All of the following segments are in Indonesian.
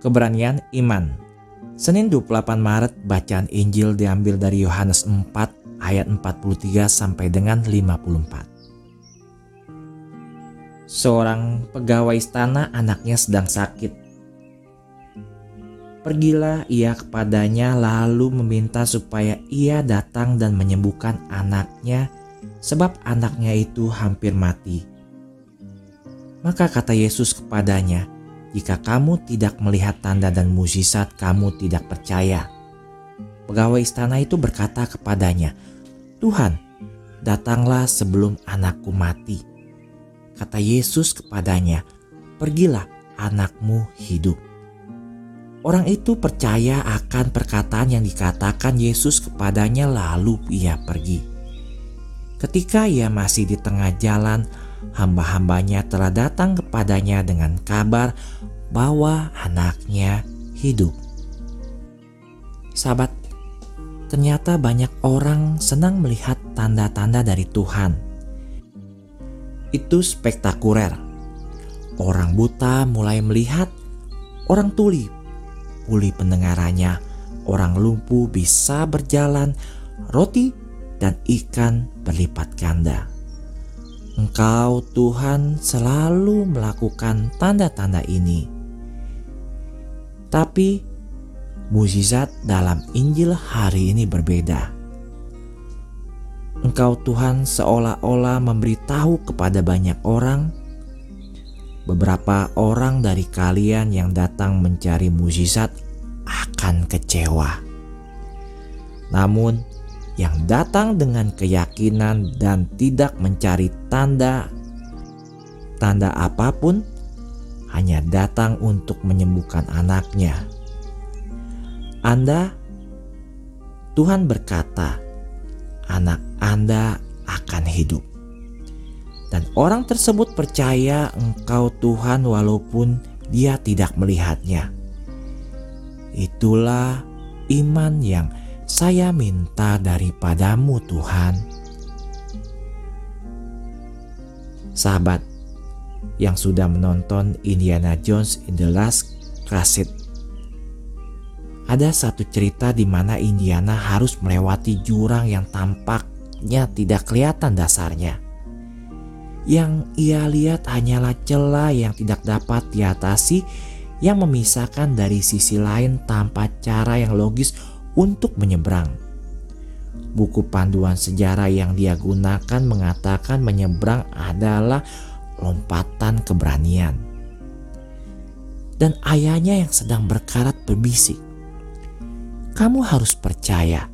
Keberanian iman. Senin 28 Maret bacaan Injil diambil dari Yohanes 4 ayat 43 sampai dengan 54. Seorang pegawai istana anaknya sedang sakit. Pergilah ia kepadanya lalu meminta supaya ia datang dan menyembuhkan anaknya sebab anaknya itu hampir mati. Maka kata Yesus kepadanya, jika kamu tidak melihat tanda dan mukjizat, kamu tidak percaya. Pegawai istana itu berkata kepadanya, "Tuhan, datanglah sebelum anakku mati." Kata Yesus kepadanya, "Pergilah, anakmu hidup." Orang itu percaya akan perkataan yang dikatakan Yesus kepadanya, lalu ia pergi. Ketika ia masih di tengah jalan, hamba-hambanya telah datang kepadanya dengan kabar bahwa anaknya hidup. Sahabat, ternyata banyak orang senang melihat tanda-tanda dari Tuhan. Itu spektakuler. Orang buta mulai melihat, orang tuli pulih pendengarannya, orang lumpuh bisa berjalan, roti dan ikan berlipat ganda. Engkau Tuhan selalu melakukan tanda-tanda ini. Tapi mukjizat dalam Injil hari ini berbeda. Engkau Tuhan seolah-olah memberitahu kepada banyak orang beberapa orang dari kalian yang datang mencari mukjizat akan kecewa. Namun, yang datang dengan keyakinan dan tidak mencari tanda tanda apa pun hanya datang untuk menyembuhkan anaknya. Anda Tuhan berkata, anak Anda akan hidup. Dan orang tersebut percaya engkau Tuhan walaupun dia tidak melihatnya. Itulah iman yang saya minta daripadamu Tuhan. Sahabat yang sudah menonton Indiana Jones in the Last Crusade ada satu cerita di mana Indiana harus melewati jurang yang tampaknya tidak kelihatan dasarnya. Yang ia lihat hanyalah celah yang tidak dapat diatasi yang memisahkan dari sisi lain tanpa cara yang logis untuk menyeberang. Buku panduan sejarah yang dia gunakan mengatakan menyeberang adalah lompatan keberanian. Dan ayahnya yang sedang berkarat berbisik, "Kamu harus percaya,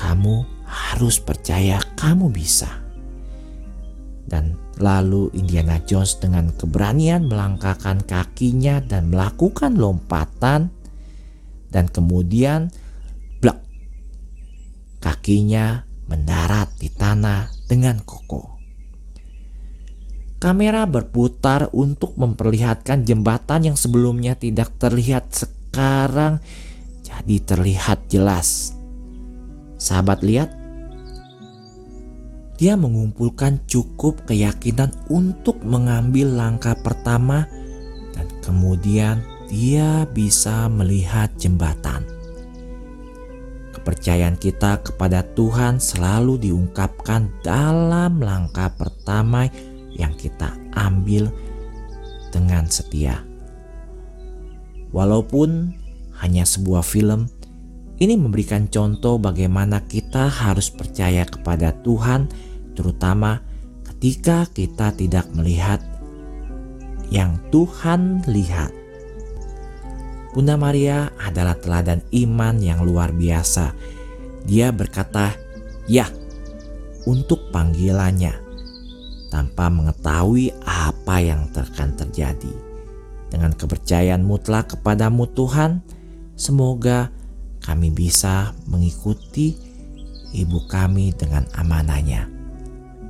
kamu harus percaya, kamu bisa." Dan lalu Indiana Jones dengan keberanian melangkahkan kakinya dan melakukan lompatan dan kemudian blak kakinya mendarat di tanah dengan kokoh. Kamera berputar untuk memperlihatkan jembatan yang sebelumnya tidak terlihat sekarang jadi terlihat jelas. Sahabat lihat, dia mengumpulkan cukup keyakinan untuk mengambil langkah pertama dan kemudian dia bisa melihat jembatan. Kepercayaan kita kepada Tuhan selalu diungkapkan dalam langkah pertama yang kita ambil dengan setia. Walaupun hanya sebuah film, ini memberikan contoh bagaimana kita harus percaya kepada Tuhan, terutama ketika kita tidak melihat yang Tuhan lihat. Bunda Maria adalah teladan iman yang luar biasa. Dia berkata, "Ya," untuk panggilannya tanpa mengetahui apa yang akan terjadi. Dengan kepercayaan mutlak kepadamu Tuhan, semoga kami bisa mengikuti ibu kami dengan amanahnya.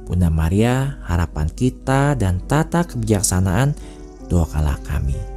Bunda Maria, harapan kita dan tata kebijaksanaan, doakanlah kami.